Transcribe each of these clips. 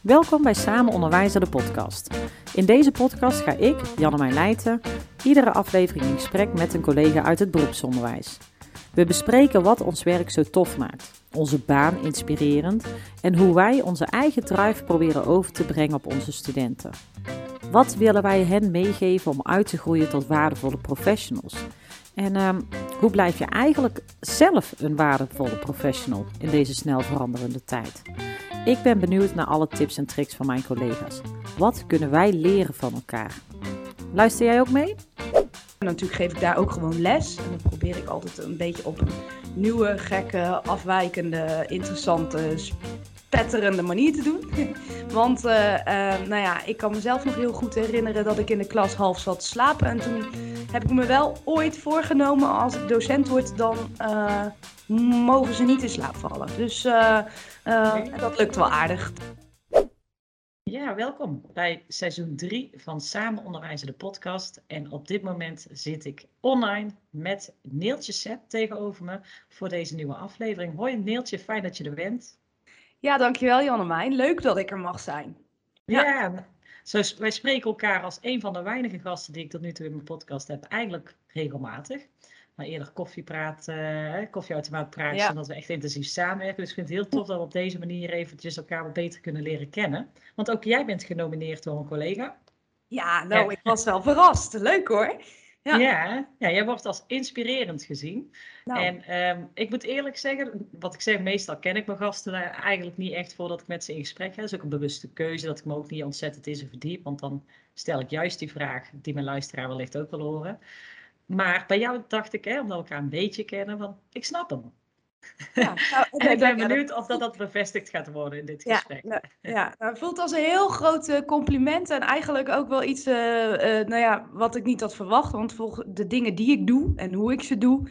Welkom bij Samen Onderwijzen, de podcast. In deze podcast ga ik, Jannemijn Leijten, iedere aflevering in gesprek met een collega uit het beroepsonderwijs. We bespreken wat ons werk zo tof maakt, onze baan inspirerend en hoe wij onze eigen drive proberen over te brengen op onze studenten. Wat willen wij hen meegeven om uit te groeien tot waardevolle professionals? En ehm, hoe blijf je eigenlijk zelf een waardevolle professional in deze snel veranderende tijd? Ik ben benieuwd naar alle tips en tricks van mijn collega's. Wat kunnen wij leren van elkaar? Luister jij ook mee? Natuurlijk geef ik daar ook gewoon les. En dan probeer ik altijd een beetje op een nieuwe, gekke, afwijkende, interessante, spetterende manier te doen. Want uh, uh, nou ja, ik kan mezelf nog heel goed herinneren dat ik in de klas half zat slapen. En toen heb ik me wel ooit voorgenomen, als ik docent word, dan uh, mogen ze niet in slaap vallen. Dus dat lukt wel aardig. Ja, welkom bij seizoen 3 van Samen Onderwijzen, de podcast. En op dit moment zit ik online met Neeltje Sepp tegenover me voor deze nieuwe aflevering. Hoi Neeltje, fijn dat je er bent. Ja, dankjewel Jannemijn. Leuk dat ik er mag zijn. Ja, ja zo, wij spreken elkaar als een van de weinige gasten die ik tot nu toe in mijn podcast heb, eigenlijk regelmatig. Maar eerder koffiepraat, uh, koffieautomaat praat, ja. zodat we echt intensief samenwerken. Dus ik vind het heel tof dat we op deze manier eventjes elkaar wat beter kunnen leren kennen. Want ook jij bent genomineerd door een collega. Ja, nou, ik was wel verrast. Leuk hoor. Ja. ja, ja, jij wordt als inspirerend gezien. Nou. En um, ik moet eerlijk zeggen, wat ik zeg, meestal ken ik mijn gasten eigenlijk niet echt voordat ik met ze in gesprek ga. Dat is ook een bewuste keuze dat ik me ook niet ontzettend in ze verdiep. Want dan stel ik juist die vraag die mijn luisteraar wellicht ook wil horen. Maar bij jou dacht ik, hè, omdat we elkaar een beetje kennen, van ik snap hem. Ja, nou, en ik ben benieuwd of dat, dat bevestigd gaat worden in dit gesprek. Ja, nou, ja nou, het voelt als een heel groot uh, compliment en eigenlijk ook wel iets uh, uh, nou ja, wat ik niet had verwacht. Want volgens de dingen die ik doe en hoe ik ze doe,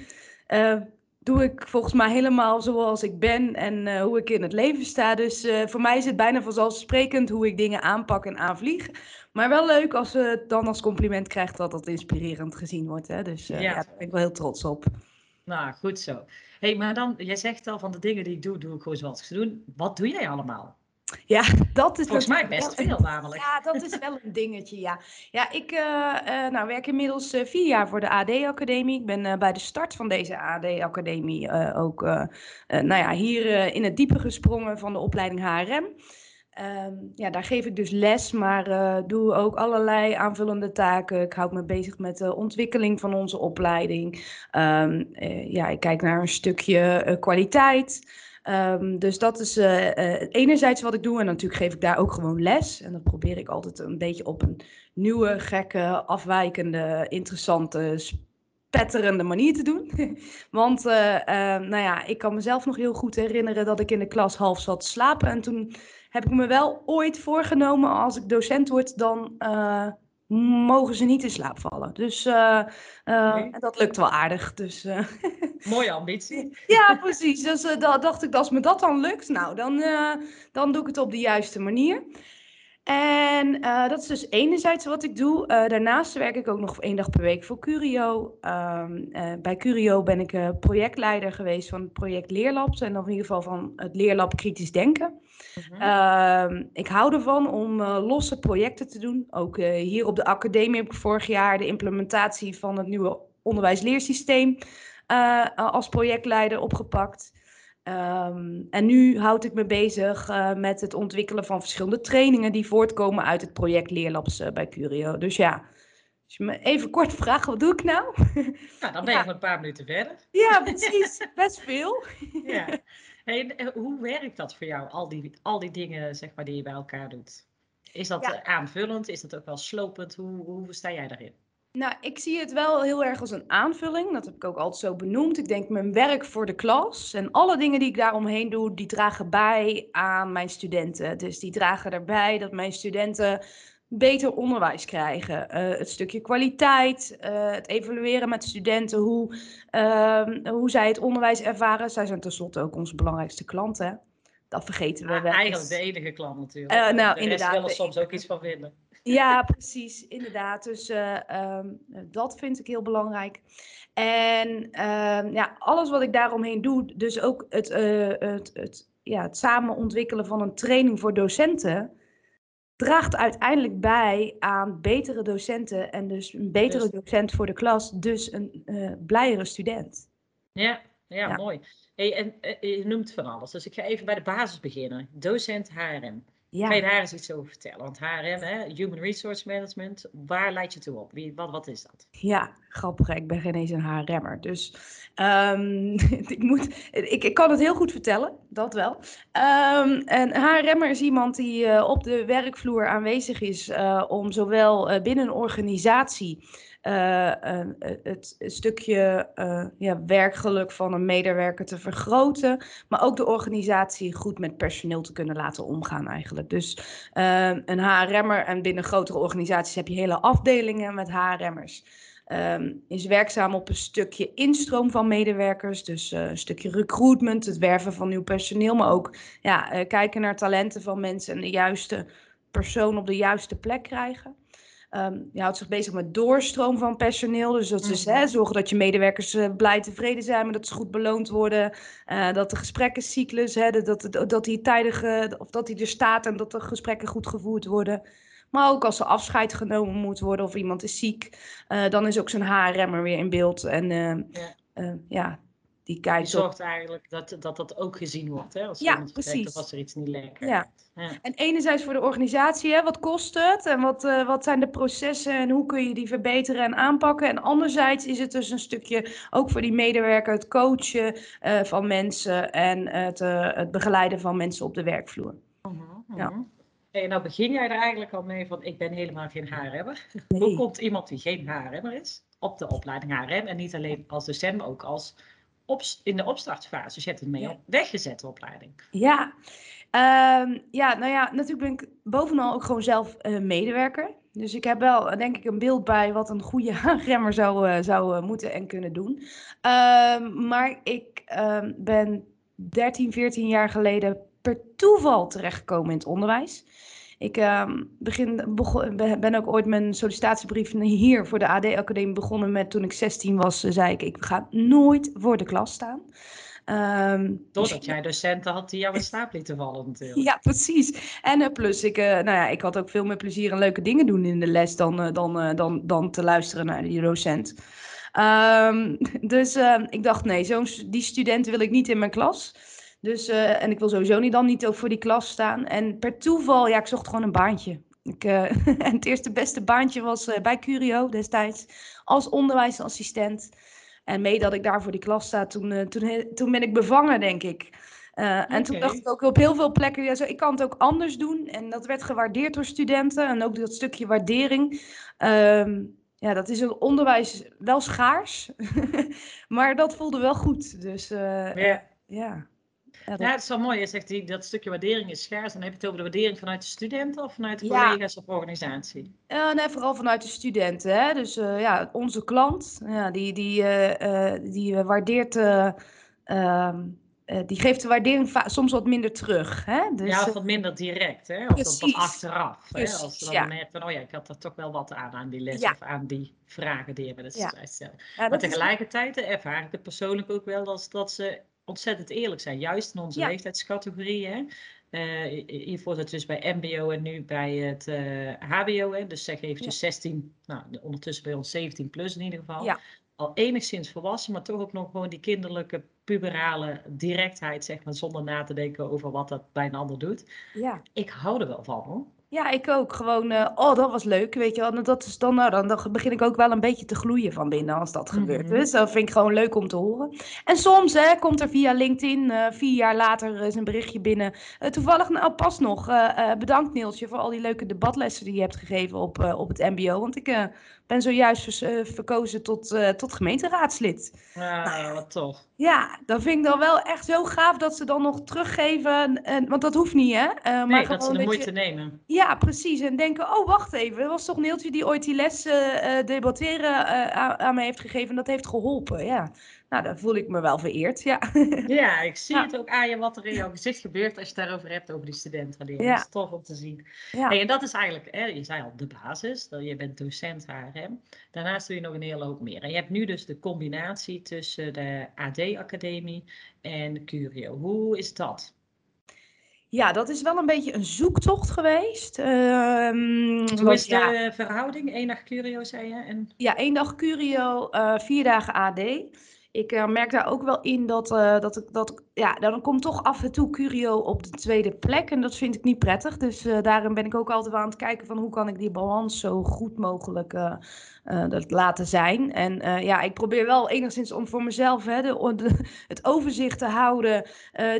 doe ik volgens mij helemaal zoals ik ben en hoe ik in het leven sta. Dus voor mij is het bijna vanzelfsprekend hoe ik dingen aanpak en aanvlieg. Maar wel leuk als ze het dan als compliment krijgt dat dat inspirerend gezien wordt. Hè? Dus ja. ja, daar ben ik wel heel trots op. Nou, goed zo. Hey, maar dan, jij zegt al van de dingen die ik doe, doe ik gewoon zoals ze doen. Wat doe jij allemaal? Ja, dat is volgens mij best veel namelijk. Ja, dat is wel een dingetje, ja. Ja, ik uh, uh, nou, werk inmiddels uh, vier jaar voor de AD-academie. Ik ben bij de start van deze AD-academie ook nou ja, hier in het diepe gesprongen van de opleiding HRM. Um, ja, daar geef ik dus les, maar uh, doe ook allerlei aanvullende taken. Ik houd me bezig met de ontwikkeling van onze opleiding. Um, uh, ja, ik kijk naar een stukje uh, kwaliteit. Um, dus dat is enerzijds wat ik doe. En natuurlijk geef ik daar ook gewoon les. En dat probeer ik altijd een beetje op een nieuwe, gekke, afwijkende, interessante, spetterende manier te doen. Want nou ja, ik kan mezelf nog heel goed herinneren dat ik in de klas half zat slapen. En toen heb ik me wel ooit voorgenomen, als ik docent word, dan uh, mogen ze niet in slaap vallen. Dus uh, uh, nee. dat lukt wel aardig. Dus, Mooie ambitie. ja, precies. Dus dacht ik, als me dat dan lukt, nou, dan, dan doe ik het op de juiste manier. En uh, dat is dus enerzijds wat ik doe. Uh, daarnaast werk ik ook nog één dag per week voor Curio. Um, uh, bij Curio ben ik projectleider geweest van het project Leerlabs. En in ieder geval van het Leerlab Kritisch Denken. -hmm. uh, ik hou ervan om losse projecten te doen. Ook hier op de academie heb ik vorig jaar de implementatie van het nieuwe onderwijsleersysteem als projectleider opgepakt. Um, en nu houd ik me bezig met het ontwikkelen van verschillende trainingen die voortkomen uit het project Leerlabs bij Curio. Dus ja, als je me even kort vraagt, wat doe ik nou? Nou, dan ben je ja. een paar minuten verder. Ja, precies. Best veel. ja. Hey, eh, hoe werkt dat voor jou, al die, al die dingen zeg maar, die je bij elkaar doet? Is dat ja. aanvullend? Is dat ook wel slopend? Hoe, hoe sta jij daarin? Nou, ik zie het wel heel erg als een aanvulling. Dat heb ik ook altijd zo benoemd. Ik denk mijn werk voor de klas en alle dingen die ik daaromheen doe, die dragen bij aan mijn studenten. Dus die dragen erbij dat mijn studenten beter onderwijs krijgen. Uh, het stukje kwaliteit, uh, het evalueren met studenten, hoe, uh, hoe zij het onderwijs ervaren. Zij zijn tenslotte ook onze belangrijkste klanten. Dat vergeten we ja, wel. Eigenlijk de enige klant natuurlijk. nou, de inderdaad. willen soms ook iets van vinden. Ja, precies. Inderdaad. Dus um, dat vind ik heel belangrijk. En ja, alles wat ik daaromheen doe, dus ook het, het, het, ja, het samen ontwikkelen van een training voor docenten draagt uiteindelijk bij aan betere docenten en dus een betere Dus- docent voor de klas, dus een uh, blijere student. Ja, ja, Ja. mooi. Hey, en eh, je noemt van alles. Dus ik ga even bij de basis beginnen. Docent HRM. Kan je Ja, daar eens iets over vertellen? Want HRM, hè, Human Resource Management, waar leidt je toe op? Wie, wat, wat is dat? ja, grappig. Ik ben geen eens een HRM'er. Dus ehm, ik, moet, ik, ik kan het heel goed vertellen, dat wel. Ehm een HRM'er is iemand die eh, op de werkvloer aanwezig is eh, om zowel eh, binnen een organisatie eh, eh, het stukje eh, ja, werkgeluk van een medewerker te vergroten, maar ook de organisatie goed met personeel te kunnen laten omgaan eigenlijk. Dus ehm, een HRM'er en binnen grotere organisaties heb je hele afdelingen met HRM'ers. Ehm, is werkzaam op een stukje instroom van medewerkers, dus een stukje recruitment, het werven van nieuw personeel, maar ook ja, kijken naar talenten van mensen en de juiste persoon op de juiste plek krijgen. Ehm, je houdt zich bezig met doorstroom van personeel. Dus dat is Mhm. hè, zorgen dat je medewerkers eh, blij tevreden zijn, maar dat ze goed beloond worden. Eh, dat de gesprekkencyclus, hè, dat, dat, dat die tijdig, of dat die er staat en dat de gesprekken goed gevoerd worden. Maar ook als er afscheid genomen moet worden of iemand is ziek, eh, dan is ook zo'n HRM er weer in beeld. En Ja. ja, die Je kijkt op. zorgt eigenlijk dat, dat dat ook gezien wordt, hè? Als Ja, precies. of als er iets niet lekker Ja. Ja. En enerzijds voor de organisatie, hè, wat kost het en wat, eh, wat zijn de processen en hoe kun je die verbeteren en aanpakken. En anderzijds is het dus een stukje ook voor die medewerker het coachen eh, van mensen en het, eh, het begeleiden van mensen op de werkvloer. Mhm, Ja. mhm. Hey, nou begin jij er eigenlijk al mee van, ik ben helemaal geen HRM'er. Hoe komt iemand die geen HRM'er is op de opleiding HRM en niet alleen als docent, maar ook als in de opstartfase? Dus je hebt het mee Ja. op weggezet, de opleiding. Ja. Ehm, ja, nou ja, natuurlijk ben ik bovenal ook gewoon zelf eh, medewerker. Dus ik heb wel, denk ik, een beeld bij wat een goede remmer zou, eh, zou eh, moeten en kunnen doen. Ehm, maar ik ehm, ben 13, 14 jaar geleden per toeval terechtgekomen in het onderwijs. Ik ehm, begin, ben ook ooit mijn sollicitatiebrief hier voor de AD-academie begonnen met toen ik 16 was, eh, zei ik, ik ga nooit voor de klas staan. Ehm, Doordat jij docenten had die jou in slaap lieten vallen natuurlijk. ja, precies. En eh, plus, ik, eh, nou ja, ik had ook veel meer plezier en leuke dingen doen in de les dan, dan, dan, dan te luisteren naar die docent. Ehm, dus ik dacht, nee, zo'n die studenten wil ik niet in mijn klas. Dus, eh, en ik wil sowieso niet dan niet ook voor die klas staan. En per toeval, ja, ik zocht gewoon een baantje. Ik, eh, en het eerste beste baantje was eh, bij Curio destijds als onderwijsassistent. En mee dat ik daar voor die klas sta, toen, toen, toen ben ik bevangen, denk ik. En toen dacht ik ook op heel veel plekken, ja, zo, ik kan het ook anders doen. En dat werd gewaardeerd door studenten. En ook dat stukje waardering. Ehm, ja, dat is het onderwijs wel schaars. maar dat voelde wel goed. Dus. Ja, Ja, het is wel mooi. Je zegt die, dat stukje waardering is schaars. Dan heb je het over de waardering vanuit de studenten of vanuit de Ja. collega's of organisatie. Ja, nee, vooral vanuit de studenten. Hè? Dus eh, ja, onze klant, ja, die, die, eh, die waardeert, eh, ehm, eh, die geeft de waardering soms wat minder terug. Hè? Dus, ja, of wat minder direct, hè? Of dat wat Precies. achteraf. Hè? Precies, Als ze dan ja. merkt van, oh ja, ik had er toch wel wat aan, aan die les Ja. of aan die vragen die je me Ja. ja, Maar dat is- tegelijkertijd ervaar ik het persoonlijk ook wel als dat ze ontzettend eerlijk zijn. Juist in onze Ja. leeftijdscategorieën. hè. Eh, hiervoor zit dus bij MBO en nu bij het eh, HBO. Hè. Dus zeg eventjes 16, nou ondertussen bij ons 17 plus in ieder geval. Ja. Al enigszins volwassen, maar toch ook nog gewoon die kinderlijke, puberale directheid, zeg maar, zonder na te denken over wat dat bij een ander doet. ja. Ik hou er wel van hoor. Ja, ik ook. Gewoon, eh, oh, dat was leuk, weet je wel. En Dat is dan, nou, dan, dan begin ik ook wel een beetje te gloeien van binnen als dat gebeurt. Mhm. Dus dat vind ik gewoon leuk om te horen. En soms hè, komt er via LinkedIn, eh, vier jaar later, is een berichtje binnen. Eh, toevallig, nou pas nog, bedankt Neeltje voor al die leuke debatlessen die je hebt gegeven op, op het MBO. Want ik ben zojuist eh, verkozen tot, eh, tot gemeenteraadslid. Ah, wat tof. Ja, dat vind ik dan wel echt zo gaaf dat ze dan nog teruggeven. En, want dat hoeft niet, hè? Eh, maar Nee, dat ze de moeite je- nemen. ja, precies. En denken, oh, wacht even. Dat was toch Neeltje die ooit die les debatteren aan, aan me heeft gegeven. En dat heeft geholpen, ja. Nou, dan voel ik me wel vereerd, ja. Ja, ik zie Ja. het ook aan je wat er in jouw gezicht gebeurt als je het daarover hebt, over die studentenwaardering. Ja. Dat is tof om te zien. ja. Hey, en dat is eigenlijk, hè, je zei al, de basis. Dat je bent docent HRM. Daarnaast doe je nog een hele hoop meer. En je hebt nu dus de combinatie tussen de AD-academie en Curio. Hoe is dat? Ja, dat is wel een beetje een zoektocht geweest. Ehm, Hoe is de ja, verhouding? Eén dag Curio, zei je? En... ja, één dag Curio, eh, vier dagen AD. Ik eh, merk daar ook wel in dat, eh, dat, ik, dat ja, dan komt toch af en toe Curio op de tweede plek. En dat vind ik niet prettig. Dus eh, daarin ben ik ook altijd wel aan het kijken van hoe kan ik die balans zo goed mogelijk eh, eh, dat laten zijn. En ja, ik probeer wel enigszins om voor mezelf hè, het overzicht te houden.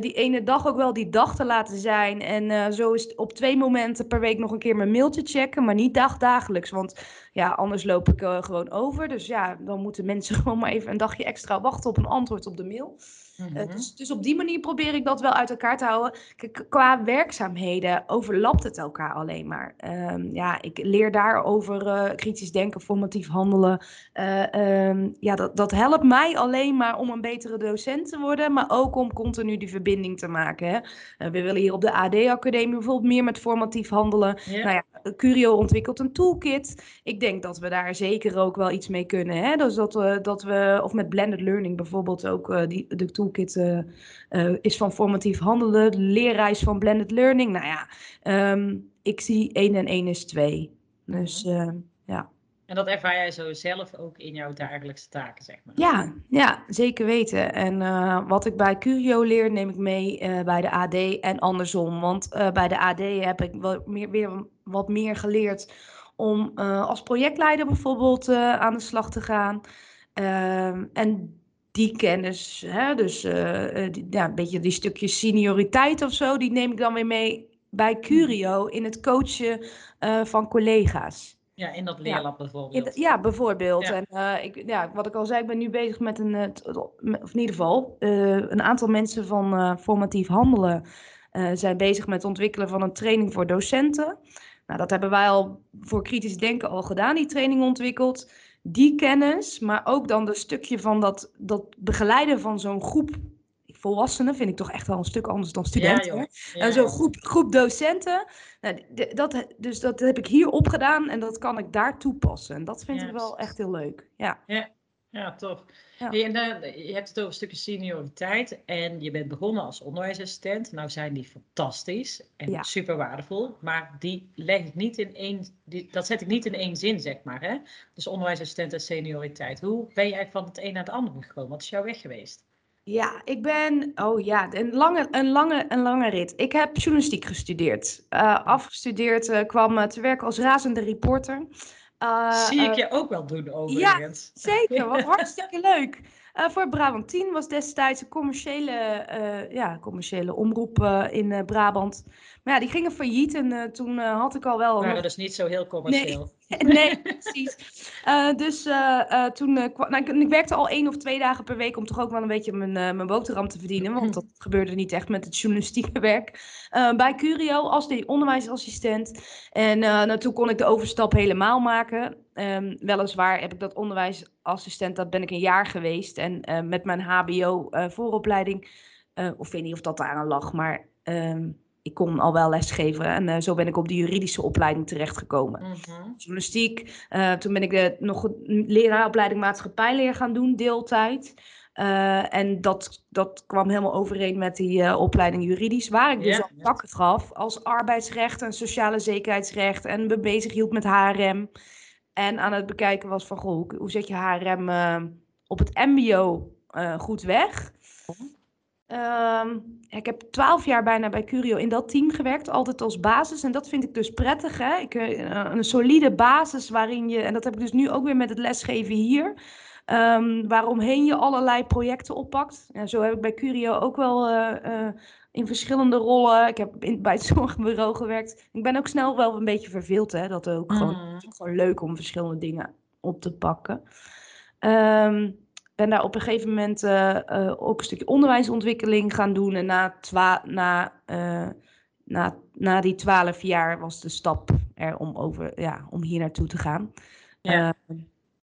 die ene dag ook wel die dag te laten zijn. En zo is het op twee momenten per week nog een keer mijn mailtje checken. Maar niet dagdagelijks. Want ja, anders loop ik gewoon over. Dus ja, dan moeten mensen gewoon maar even een dagje extra wachten op een antwoord op de mail. Eh, Mhm. dus, dus op die manier probeer ik dat wel uit elkaar te houden. Kijk, qua werkzaamheden overlapt het elkaar alleen maar. Ehm, ja, ik leer daarover eh kritisch denken, formatief handelen. Eh, ehm, ja, dat, dat helpt mij alleen maar om een betere docent te worden, maar ook om continu die verbinding te maken. Hè. We willen hier op de AD-academie bijvoorbeeld meer met formatief handelen. Nou ja, Curio ontwikkelt een toolkit. Ik denk dat we daar zeker ook wel iets mee kunnen. Hè? Dus dat we, dat we, of met blended learning bijvoorbeeld ook, die, de toolkit eh, eh, is van formatief handelen, de leerreis van blended learning. Nou ja, ehm, ik zie 1 en 1 is 2. Dus eh, ja. En dat ervaar jij zo zelf ook in jouw dagelijkse taken, zeg maar. Ja, ja, zeker weten. En wat ik bij Curio leer, neem ik mee bij de AD en andersom. Want bij de AD heb ik wel meer, weer wat meer geleerd om als projectleider bijvoorbeeld aan de slag te gaan. Ehm, en die kennis, hè, dus eh, eh, die, ja, een beetje die stukjes senioriteit of zo, die neem ik dan weer mee bij Curio in het coachen eh, van collega's. Ja, in dat leerlab Ja, bijvoorbeeld. ja, bijvoorbeeld. Ja. En ik, ja, wat ik al zei, ik ben nu bezig met een, of in ieder geval, een aantal mensen van formatief handelen zijn bezig met het ontwikkelen van een training voor docenten. Nou, dat hebben wij al voor kritisch denken al gedaan, die training ontwikkeld. Die kennis, maar ook dan een stukje van dat, dat begeleiden van zo'n groep volwassenen, vind ik toch echt wel een stuk anders dan studenten. Ja, En zo'n groep, groep docenten. Nou, dat, dus dat heb ik hier opgedaan en dat kan ik daar toepassen. En dat vind ik wel echt heel leuk. Ja. Ja, Ja. Hey, en je hebt het over een stukje senioriteit en je bent begonnen als onderwijsassistent. Nou zijn die fantastisch en Ja. super waardevol, maar die leg ik niet in één, die, dat zet ik niet in één zin, zeg maar. Hè? Dus onderwijsassistent en senioriteit. Hoe ben je eigenlijk van het een naar het andere gekomen? Wat is jouw weg geweest? Ja, ik ben. Oh ja, een lange, een lange, een lange rit. Ik heb journalistiek gestudeerd. Eh, afgestudeerd, eh, kwam eh, te werken als razende reporter. Eh, Zie ik eh, je ook wel doen, overigens. Zeker, wat hartstikke leuk. Eh, voor Brabant 10 was destijds een commerciële, eh, ja, commerciële omroep eh, in Brabant. Maar ja, die gingen failliet en toen had ik al wel... Waren dus niet zo heel commercieel. Nee, precies. Eh, dus toen nou, ik, werkte al één of twee dagen per week om toch ook wel een beetje mijn, mijn boterham te verdienen. Want dat gebeurde niet echt met het journalistieke werk. Bij Curio als die onderwijsassistent. En nou, toen kon ik de overstap helemaal maken. Ehm, weliswaar heb ik dat onderwijsassistent, dat ben ik een jaar geweest. En eh, met mijn HBO eh, vooropleiding, eh, of weet niet of dat daaraan lag, maar ehm, ik kon al wel lesgeven. En zo ben ik op de juridische opleiding terechtgekomen Mhm. journalistiek. Toen ben ik de, nog een leraaropleiding maatschappijleer gaan doen, deeltijd. En dat, dat kwam helemaal overeen met die opleiding juridisch, waar ik dus al vakken gaf als arbeidsrecht en sociale zekerheidsrecht en me bezig hield met HRM. En aan het bekijken was van, goh, hoe, hoe zet je HRM eh, op het mbo eh, goed weg? Ehm, ik heb twaalf jaar bijna bij Curio in dat team gewerkt, altijd als basis. En dat vind ik dus prettig. Hè? Ik, eh, een solide basis waarin je, en dat heb ik dus nu ook weer met het lesgeven hier, ehm, waaromheen je allerlei projecten oppakt. En zo heb ik bij Curio ook wel eh, eh, in verschillende rollen. Ik heb in, bij het zorgbureau gewerkt. Ik ben ook snel wel een beetje verveeld, hè? dat ook gewoon, het is gewoon leuk om verschillende dingen op te pakken. Ehm ben daar op een gegeven moment eh, ook een stukje onderwijsontwikkeling gaan doen. En na, twa na, na, na die twaalf jaar was de stap er om, over, ja, om hier naartoe te gaan. Ja. Eh,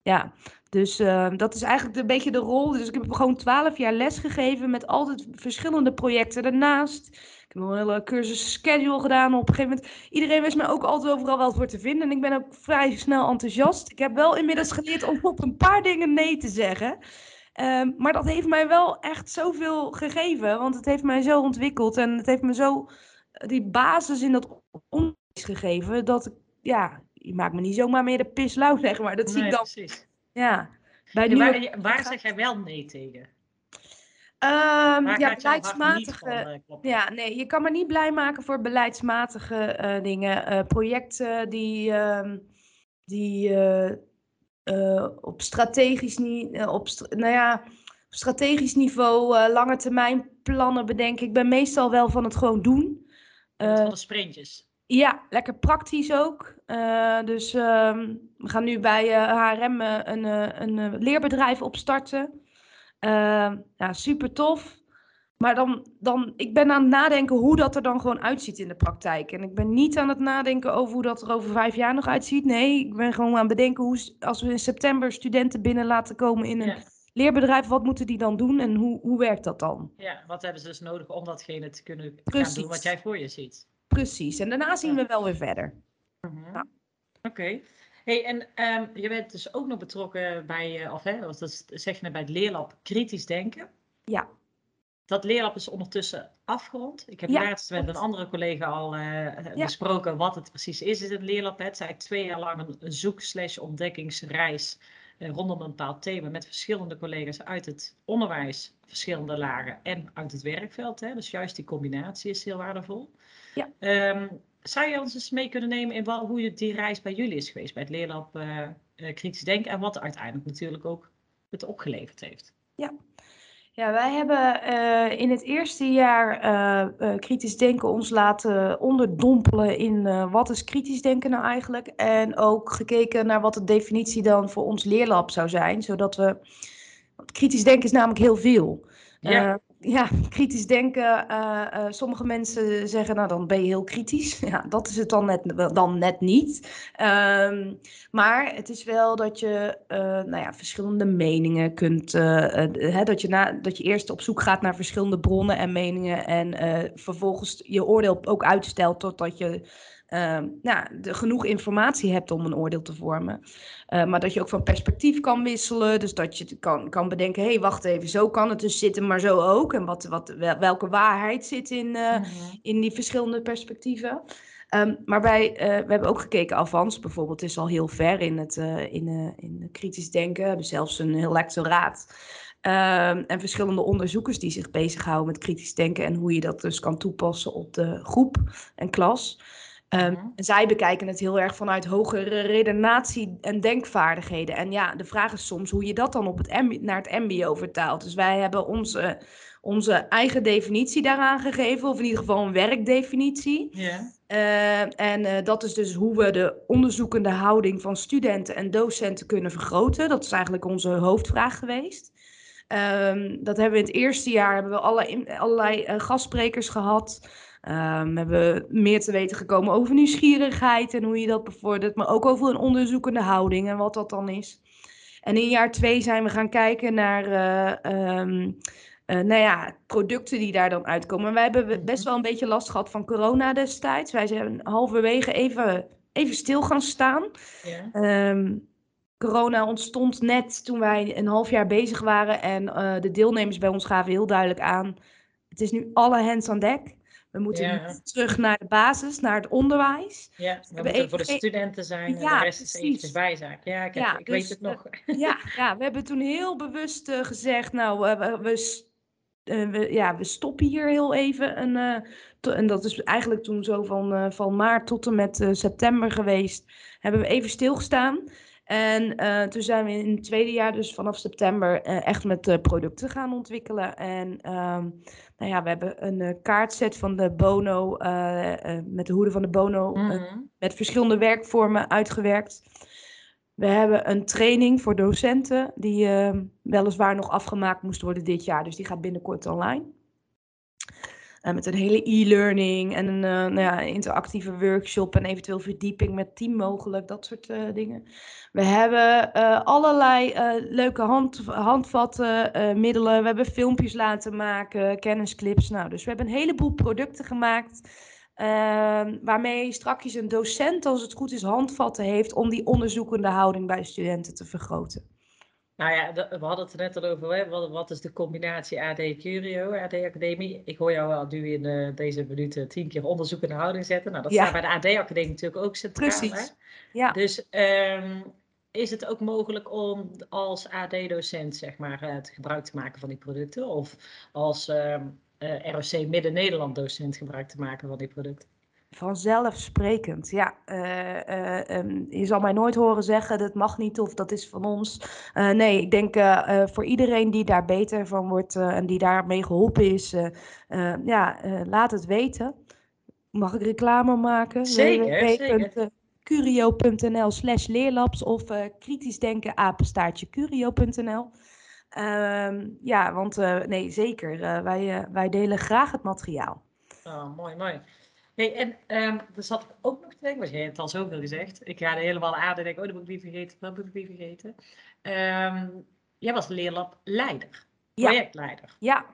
ja, dus eh, dat is eigenlijk een beetje de rol. Dus ik heb gewoon twaalf jaar les gegeven met altijd verschillende projecten daarnaast. Ik heb een hele cursus schedule gedaan. Op een gegeven moment, iedereen wist me ook altijd overal wel voor te vinden. En ik ben ook vrij snel enthousiast. Ik heb wel inmiddels geleerd om op een paar dingen nee te zeggen. Ehm, maar dat heeft mij wel echt zoveel gegeven. Want het heeft mij zo ontwikkeld. En het heeft me zo die basis in dat onderwijs gegeven. Dat ik, ja, je maakt me niet zomaar meer de pis lauw, zeg maar. Dat zie ik dan. precies. Ja. Bij nieuwe- waar, waar zeg jij wel nee tegen? Ehm, ja, niet beleidsmatige. van eh? Ja, nee, je kan me niet blij maken voor beleidsmatige eh, dingen. Eh, projecten die, ehm, die op strategisch ni- eh, op nou ja, op strategisch niveau lange termijn plannen bedenken. Ik ben meestal wel van het gewoon doen. Van de sprintjes. Ja, lekker praktisch ook. Eh, dus ehm, we gaan nu bij HRM eh, een, eh, een eh, leerbedrijf opstarten. Ja, super tof. Maar dan, dan, ik ben aan het nadenken hoe dat er dan gewoon uitziet in de praktijk. En ik ben niet aan het nadenken over hoe dat er over vijf jaar nog uitziet. Nee, ik ben gewoon aan het bedenken hoe, als we in september studenten binnen laten komen in een Ja. leerbedrijf, wat moeten die dan doen en hoe, hoe werkt dat dan? ja, wat hebben ze dus nodig om datgene te kunnen gaan doen wat jij voor je ziet? Precies. En daarna zien we wel weer verder. Mhm. Oké. Hey, en ehm, je bent dus ook nog betrokken bij, eh, of hè, of dat zeg je bij het leerlab kritisch denken. Ja. Dat leerlab is ondertussen afgerond. Ik heb Ja, laatst met een andere collega al eh, besproken wat het precies is in het leerlab. Het is eigenlijk twee jaar lang een- een zoek-slash ontdekkingsreis eh, rondom een bepaald thema met verschillende collega's uit het onderwijs, verschillende lagen en uit het werkveld. Hè. Dus juist die combinatie is heel waardevol. Ja. Ehm, zou je ons eens mee kunnen nemen in wel, hoe die reis bij jullie is geweest, bij het leerlab eh, eh, kritisch denken en wat uiteindelijk natuurlijk ook het opgeleverd heeft? Ja, wij hebben eh, in het eerste jaar kritisch denken ons laten onderdompelen in wat is kritisch denken nou eigenlijk. En ook gekeken naar wat de definitie dan voor ons leerlab zou zijn, zodat we. Want kritisch denken is namelijk heel veel. Ja. Ja, kritisch denken. eh, eh, sommige mensen zeggen, nou dan ben je heel kritisch. Ja, dat is het dan net, dan net niet. Ehm, maar het is wel dat je eh, nou ja, verschillende meningen kunt. hè, dat, je na, dat je eerst op zoek gaat naar verschillende bronnen en meningen. En vervolgens je oordeel ook uitstelt totdat je. Ehm, nou, de, genoeg informatie hebt om een oordeel te vormen. Eh, maar dat je ook van perspectief kan wisselen. Dus dat je kan, kan bedenken: hé, hey, wacht even, zo kan het dus zitten, maar zo ook. En wat, wat, wel- welke waarheid zit in, eh, Mhm. in die verschillende perspectieven. Ehm, maar wij, eh, we hebben ook gekeken, Avans bijvoorbeeld is al heel ver in het in, in kritisch denken. We hebben zelfs een heel lectoraat. Ehm, en verschillende onderzoekers die zich bezighouden met kritisch denken en hoe je dat dus kan toepassen op de groep en klas. En zij bekijken het heel erg vanuit hogere redenatie- en denkvaardigheden. En ja, de vraag is soms hoe je dat dan op het naar het MBO vertaalt. Dus wij hebben onze, onze eigen definitie daaraan gegeven, of in ieder geval een werkdefinitie. Ja. Eh, en eh, dat is dus hoe we de onderzoekende houding van studenten en docenten kunnen vergroten. Dat is eigenlijk onze hoofdvraag geweest. Ehm, dat hebben we in het eerste jaar hebben we allerlei, allerlei eh, gastsprekers gehad. Ehm, we hebben meer te weten gekomen over nieuwsgierigheid en hoe je dat bevordert, maar ook over een onderzoekende houding en wat dat dan is. En in jaar twee zijn we gaan kijken naar eh, ehm, eh, nou ja, producten die daar dan uitkomen. En wij hebben best wel een beetje last gehad van corona destijds. Wij zijn halverwege even, even stil gaan staan. Ja. Ehm, corona ontstond net toen wij een half jaar bezig waren. En eh, de deelnemers bij ons gaven heel duidelijk aan: het is nu alle hands aan dek. We moeten Ja. terug naar de basis, naar het onderwijs. Ja, we hebben moeten even voor de studenten zijn en Ja, de rest is precies. eventjes bijzaak. Ja, ik, heb- Ja, ik dus, weet het nog. Ja, ja, we hebben toen heel bewust eh, gezegd, nou, eh, we, we, eh, we, ja, we stoppen hier heel even. En, to- en dat is eigenlijk toen zo van, van maart tot en met september geweest. Hebben we even stilgestaan. En eh, toen zijn we in het tweede jaar, dus vanaf september, eh, echt met producten gaan ontwikkelen. En ehm, nou ja, we hebben een eh, kaartset van de Bono, met de hoede van de Bono, Mhm. met verschillende werkvormen uitgewerkt. We hebben een training voor docenten die eh, weliswaar nog afgemaakt moest worden dit jaar, dus die gaat binnenkort online. Eh, met een hele e-learning en een eh, nou ja, interactieve workshop en eventueel verdieping met team mogelijk, dat soort eh, dingen. We hebben allerlei leuke hand, handvatten, middelen. We hebben filmpjes laten maken, kennisclips. Nou, dus we hebben een heleboel producten gemaakt. Ehm, waarmee straks een docent, als het goed is, handvatten heeft om die onderzoekende houding bij studenten te vergroten. Nou ja, we hadden het er net al over. Hè? Wat, wat, is de combinatie AD Curio, AD Academie? Ik hoor jou al nu in uh, deze minuten tien keer onderzoek in de houding zetten. Nou, dat staat bij de AD Academie natuurlijk ook centraal. Precies. Ja. Dus um, is het ook mogelijk om als AD-docent zeg maar, het gebruik te maken van die producten? Of als um, uh, ROC Midden-Nederland docent gebruik te maken van die producten? Vanzelfsprekend, ja. Uh, uh, um, je zal mij nooit horen zeggen dat mag niet of dat is van ons. Uh, nee, ik denk voor iedereen die daar beter van wordt en die daarmee geholpen is, ja, laat het weten. Mag ik reclame maken? Zeker, curio.nl slash leerlabs of kritisch denken apenstaartje curio.nl. Ehm, ja, want nee, zeker. wij, wij delen graag het materiaal. Oh, mooi, mooi. Hey, en um, er zat ook nog te denken, want jij hebt al zoveel gezegd. Ik ga er helemaal aan en denk, oh, dat moet ik niet vergeten, dat moet ik niet vergeten. Um, jij was leerlableider, projectleider. Ja.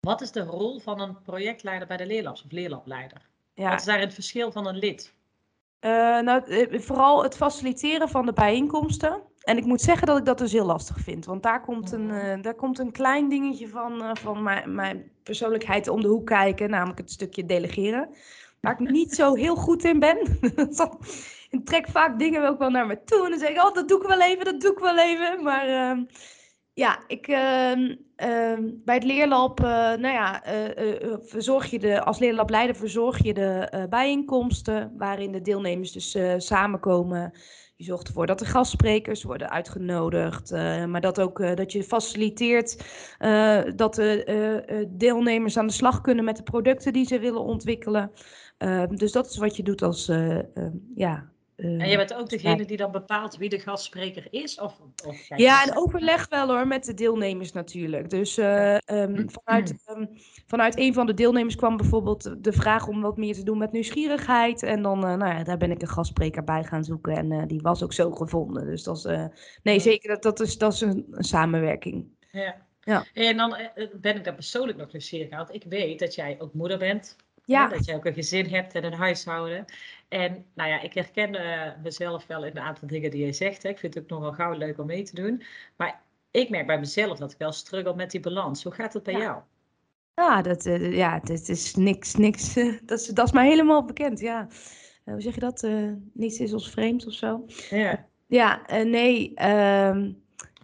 Wat is de rol van een projectleider bij de leerlabs of leerlableider? Ja. Wat is daar het verschil van een lid? Uh, nou, eh, vooral het faciliteren van de bijeenkomsten. En ik moet zeggen dat ik dat dus heel lastig vind. Want daar komt een, uh, daar komt een klein dingetje van, uh, van mijn, mijn persoonlijkheid om de hoek kijken. Namelijk het stukje delegeren waar ik niet zo heel goed in ben. ik trek vaak dingen ook wel naar me toe. En dan zeg ik, oh, dat doe ik wel even, dat doe ik wel even. Maar uh, ja, ik, uh, uh, bij het leerlab, eh, nou ja, eh, eh, verzorg je de, als leerlableider verzorg je de bijeenkomsten waarin de deelnemers dus samenkomen. Je zorgt ervoor dat de gastsprekers worden uitgenodigd, maar dat ook dat je faciliteert dat de deelnemers aan de slag kunnen met de producten die ze willen ontwikkelen. Ehm, dus dat is wat je doet als, uh, ja. en jij bent ook degene die dan bepaalt wie de gastspreker is? Of, of ja, en overleg wel hoor, met de deelnemers natuurlijk. Dus uh, um, vanuit, um, vanuit een van de deelnemers kwam bijvoorbeeld de vraag om wat meer te doen met nieuwsgierigheid. En dan, uh, nou ja, daar ben ik een gastspreker bij gaan zoeken. En die was ook zo gevonden. Dus dat is, nee, zeker, dat, dat is, dat is een, een samenwerking. Ja. ja. En dan ben ik daar persoonlijk nog nieuwsgierig aan. Want ik weet dat jij ook moeder bent ja. Dat je ook een gezin hebt en een huishouden. En nou ja, ik herken uh, mezelf wel in een aantal dingen die je zegt. Hè. Ik vind het ook nogal gauw leuk om mee te doen. Maar ik merk bij mezelf dat ik wel struggle met die balans. Hoe gaat het bij jou? Ja, dat, uh, ja, dat is niks, niks. Uh, dat, is, dat is mij helemaal bekend, ja. hoe zeg je dat? niets is ons vreemd of zo. Ja. Ja, nee. Ehm,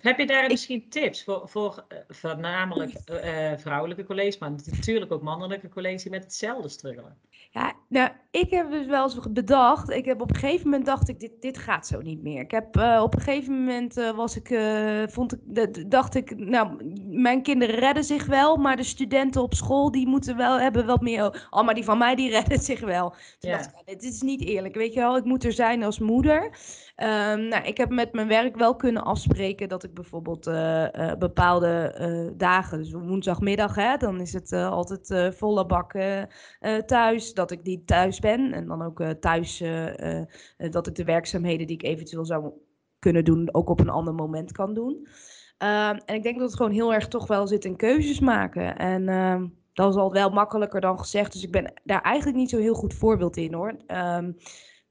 heb je daar misschien tips voor, voor uh, voornamelijk uh, vrouwelijke collega's, maar natuurlijk ook mannelijke collega's die met hetzelfde struggelen? Ja, nou, ik heb dus wel eens bedacht. Ik heb op een gegeven moment dacht ik, dit, dit gaat zo niet meer. Ik heb uh, op een gegeven moment was ik, vond ik, dacht ik, nou, mijn kinderen redden zich wel, maar de studenten op school die moeten wel hebben wat meer. Oh, maar die van mij die redden zich wel. Toen dacht ik, dit is niet eerlijk, weet je wel. Ik moet er zijn als moeder. Um, nou, ik heb met mijn werk wel kunnen afspreken dat ik bijvoorbeeld uh, uh, bepaalde uh, dagen, dus woensdagmiddag, hè, dan is het altijd volle bak thuis, dat ik niet thuis ben. En dan ook thuis dat ik de werkzaamheden die ik eventueel zou kunnen doen, ook op een ander moment kan doen. Um, en ik denk dat het gewoon heel erg toch wel zit in keuzes maken. En uh, dat is al wel makkelijker dan gezegd. Dus ik ben daar eigenlijk niet zo heel goed voorbeeld in hoor. Um,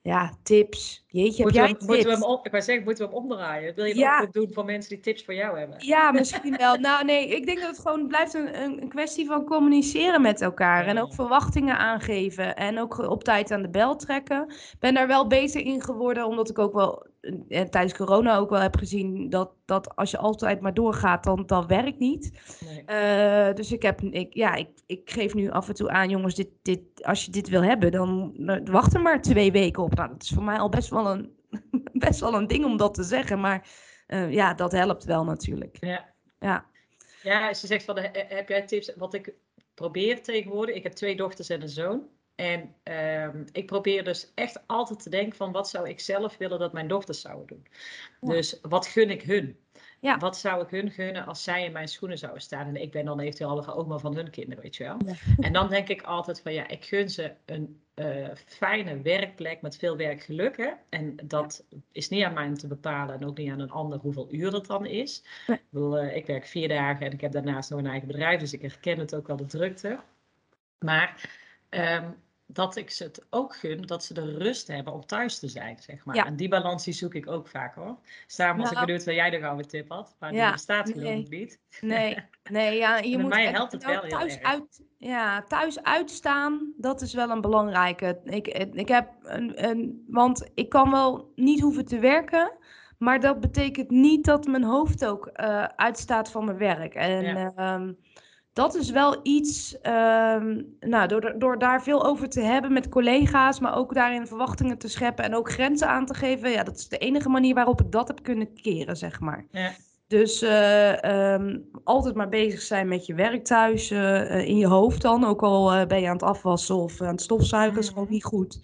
ja, tips. Jeetje, moeten heb jij we, Moeten we hem op, ik wou zeggen, moeten we hem omdraaien? Wil je ja. ook doen voor mensen die tips voor jou hebben? Ja, misschien wel. nou nee, ik denk dat het gewoon blijft een, een kwestie van communiceren met elkaar. En ook verwachtingen aangeven. En ook op tijd aan de bel trekken. Ik ben daar wel beter in geworden, omdat ik ook wel eh, tijdens corona ook wel heb gezien dat, dat als je altijd maar doorgaat, dan dat werkt niet. Nee. Uh, dus ik heb, ik, ja, ik, ik geef nu af en toe aan, jongens, dit, dit, als je dit wil hebben, dan wacht er maar twee weken op. Nou, dat is voor mij al best wel een, best wel een ding om dat te zeggen, maar uh, ja, dat helpt wel natuurlijk. Ja. Ja, ja als je zegt van, heb jij tips, wat ik probeer tegenwoordig, ik heb twee dochters en een zoon. En um, ik probeer dus echt altijd te denken van wat zou ik zelf willen dat mijn dochters zouden doen. Dus wat gun ik hun? Ja. Wat zou ik hun gunnen als zij in mijn schoenen zouden staan? En ik ben dan eventueel al oma van hun kinderen, weet je wel. En dan denk ik altijd van ja, ik gun ze een uh, fijne werkplek met veel werkgeluk. Hè? En dat is niet aan mij om te bepalen en ook niet aan een ander hoeveel uur dat dan is. Ik, bedoel, uh, ik werk vier dagen en ik heb daarnaast nog een eigen bedrijf, dus ik herken het ook wel de drukte. Maar um, dat ik ze het ook gun dat ze de rust hebben om thuis te zijn, zeg maar. En die balans die zoek ik ook vaak hoor. Dus daarom was ik nou. benieuwd waar jij de gouden tip had. Maar die bestaat geloof nee. niet. Nee, nee ja, je moet mij helpt het wel thuis uit, Ja, thuis uitstaan, dat is wel een belangrijke. Ik, ik heb een, een, want ik kan wel niet hoeven te werken, maar dat betekent niet dat mijn hoofd ook uh, uitstaat van mijn werk. En ja. Ehm, dat is wel iets, um, nou, door, door daar veel over te hebben met collega's, maar ook daarin verwachtingen te scheppen en ook grenzen aan te geven. Ja, dat is de enige manier waarop ik dat heb kunnen keren, zeg maar. Ja. Dus uh, um, altijd maar bezig zijn met je werk thuis, uh, in je hoofd dan. Ook al uh, ben je aan het afwassen of aan het stofzuigen, is gewoon mm. niet goed.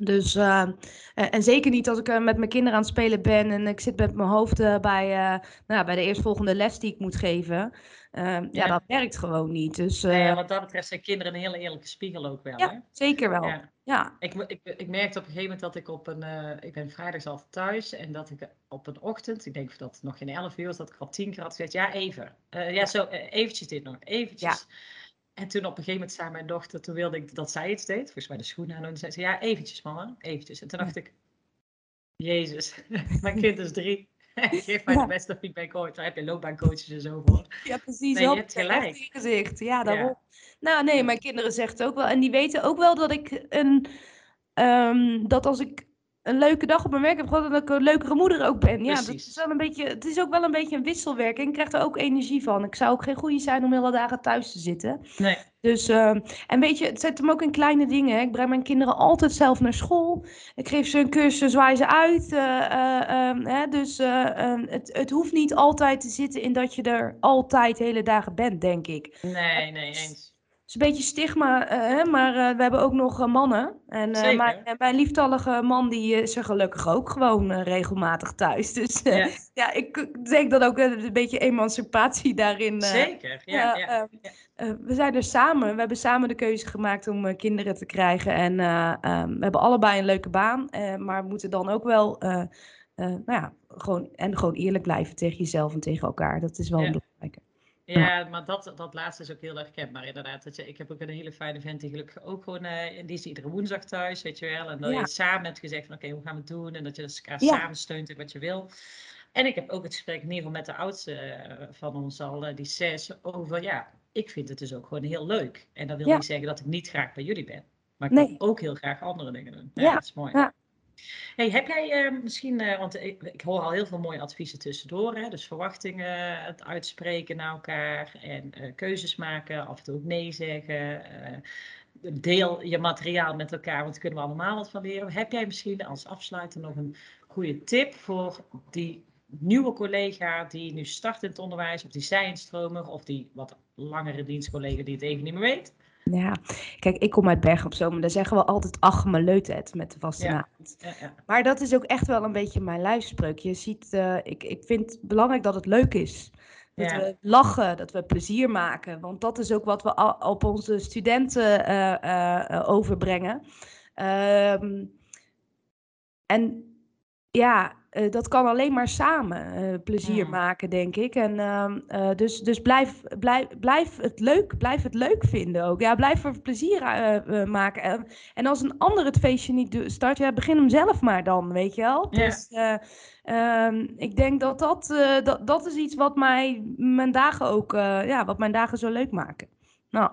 Dus, uh, en zeker niet als ik uh, met mijn kinderen aan het spelen ben en ik zit met mijn hoofd uh, bij, nou, bij de eerstvolgende les die ik moet geven. Ja. ja. dat werkt gewoon niet. Dus, ja, wat dat betreft zijn kinderen een hele eerlijke spiegel ook wel. Ja, zeker wel. Ja. ja. Ik, ik, ik merkte op een gegeven moment dat ik op een, ik ben vrijdags altijd thuis en dat ik op een ochtend, ik denk dat het nog geen elf uur was, dat ik al tien keer had gezegd, ja even, ja zo, eventjes dit nog, eventjes. En toen op een gegeven moment zei mijn dochter, toen wilde ik dat zij iets deed, volgens mij de schoenen aan. En zei ze, ja, eventjes mama, eventjes. En toen dacht ik, jezus, mijn kind is drie. Geef mij de beste feedback ooit. Daar heb je loopbaancoaches en zo voor. Ja, precies. Nee, je hebt gelijk. Gezicht. Ja, daarom. Nou, nee, mijn kinderen zeggen ook wel. En die weten ook wel dat ik een... Um, dat als ik een leuke dag op mijn werk heb gehad dat ik een leukere moeder ook ben. Ja, dat is wel een beetje, het is ook wel een beetje een wisselwerking. Ik krijg er ook energie van. Ik zou ook geen goede zijn om hele dagen thuis te zitten. Nee. Dus, uh, en weet je, het zet hem ook in kleine dingen. Ik breng mijn kinderen altijd zelf naar school. Ik geef ze een cursus, zwaai ze uit. Uh, uh, dus ehm, het, het hoeft niet altijd te zitten in dat je er altijd hele dagen bent, denk ik. Nee, nee, eens is een beetje stigma, hè, maar uh, we hebben ook nog uh, mannen. En mijn, mijn, lieftallige man die is er gelukkig ook gewoon regelmatig thuis. Dus ja. ja. ik denk dat ook een beetje emancipatie daarin. Zeker, ja. ja, ehm, we zijn er samen, we hebben samen de keuze gemaakt om kinderen te krijgen. En um, we hebben allebei een leuke baan, maar we moeten dan ook wel... nou ja, gewoon, en gewoon eerlijk blijven tegen jezelf en tegen elkaar. Dat is wel een belangrijke. Ja, maar dat, dat laatste is ook heel erg kenbaar inderdaad. Dat je, ik heb ook een hele fijne vent die gelukkig ook gewoon, uh, die is iedere woensdag thuis, weet je wel. En dat je samen hebt gezegd van oké, hoe gaan we het doen? En dat je dus elkaar samen steunt in wat je wil. En ik heb ook het gesprek in ieder geval met de oudste eh, van ons al, uh, die zes, over ja, ik vind het dus ook gewoon heel leuk. En dat wil niet zeggen dat ik niet graag bij jullie ben. Maar ik wil ook heel graag andere dingen doen. Ja, dat is mooi. Ja. Hey, heb jij uh, misschien, uh, want ik, ik, hoor al heel veel mooie adviezen tussendoor, hè? dus verwachtingen, het uitspreken naar elkaar en uh, keuzes maken, af en toe ook nee zeggen. deel je materiaal met elkaar, want daar kunnen we allemaal wat van leren. Heb jij misschien als afsluiter nog een goede tip voor die nieuwe collega die nu start in het onderwijs, of die zijnstromer, of die wat langere dienstcollega die het even niet meer weet? Ja, kijk, ik kom uit Bergen op Zoom. Daar zeggen we altijd ach, me leut het met de vaste ja. Ja, ja. Maar dat is ook echt wel een beetje mijn lijfspreuk. Je ziet, uh, ik, ik vind het belangrijk dat het leuk is. Dat we lachen, dat we plezier maken. Want dat is ook wat we op onze studenten uh, uh, overbrengen. Um, en ja, uh, dat kan alleen maar samen uh, plezier mm. maken, denk ik. En uh, dus, dus blijf, blijf, blijf het leuk, blijf het leuk vinden ook. Ja, blijf er plezier maken. en als een ander het feestje niet start, ja, begin hem zelf maar dan, weet je wel. Yeah. Dus um, ik denk dat dat, dat dat is iets wat mij mijn dagen ook, ja, wat mijn dagen zo leuk maken. Nou,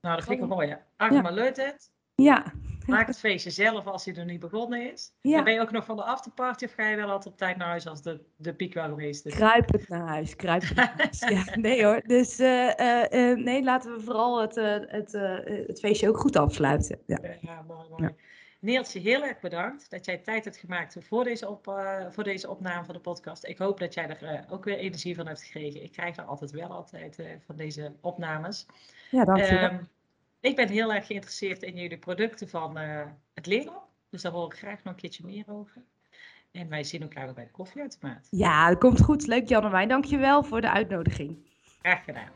nou dat vind ik wel mooi. Agma ja. het. Ja. Maak het feestje zelf als hij er niet begonnen is. Ja. ben je ook nog van de afterparty of ga je wel altijd op tijd naar huis als de, de piek wel geweest is? Kruipend naar huis, kruipend naar huis. ja, nee hoor. Dus uh, uh, uh, nee, laten we vooral het, het, het feestje ook goed afsluiten. Ja, ja mooi, mooi. Ja. Neeltje, heel erg bedankt dat jij tijd hebt gemaakt voor deze, op, voor deze opname van de podcast. Ik hoop dat jij er ook weer energie van hebt gekregen. Ik krijg er altijd wel altijd van deze opnames. Ja, dankjewel. Um, ik ben heel erg geïnteresseerd in jullie producten van uh, het leren. Dus daar hoor ik graag nog een keertje meer over. En wij zien elkaar weer bij de koffieautomaat. Ja, dat komt goed. Leuk Jan en mij. Dankjewel voor de uitnodiging. Graag gedaan.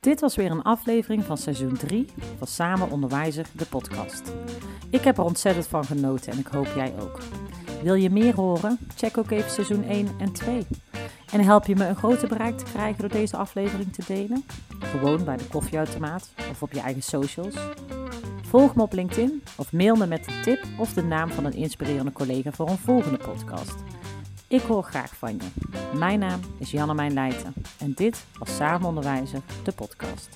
Dit was weer een aflevering van seizoen 3 van Samen Onderwijzer, de podcast. Ik heb er ontzettend van genoten en ik hoop jij ook. Wil je meer horen? Check ook even seizoen 1 en 2. En help je me een groter bereik te krijgen door deze aflevering te delen? Gewoon bij de koffieautomaat of op je eigen socials. Volg me op LinkedIn of mail me met een tip of de naam van een inspirerende collega voor een volgende podcast. Ik hoor graag van je. Mijn naam is Janne Mijn Leijten en dit was Samen Onderwijzer, de podcast.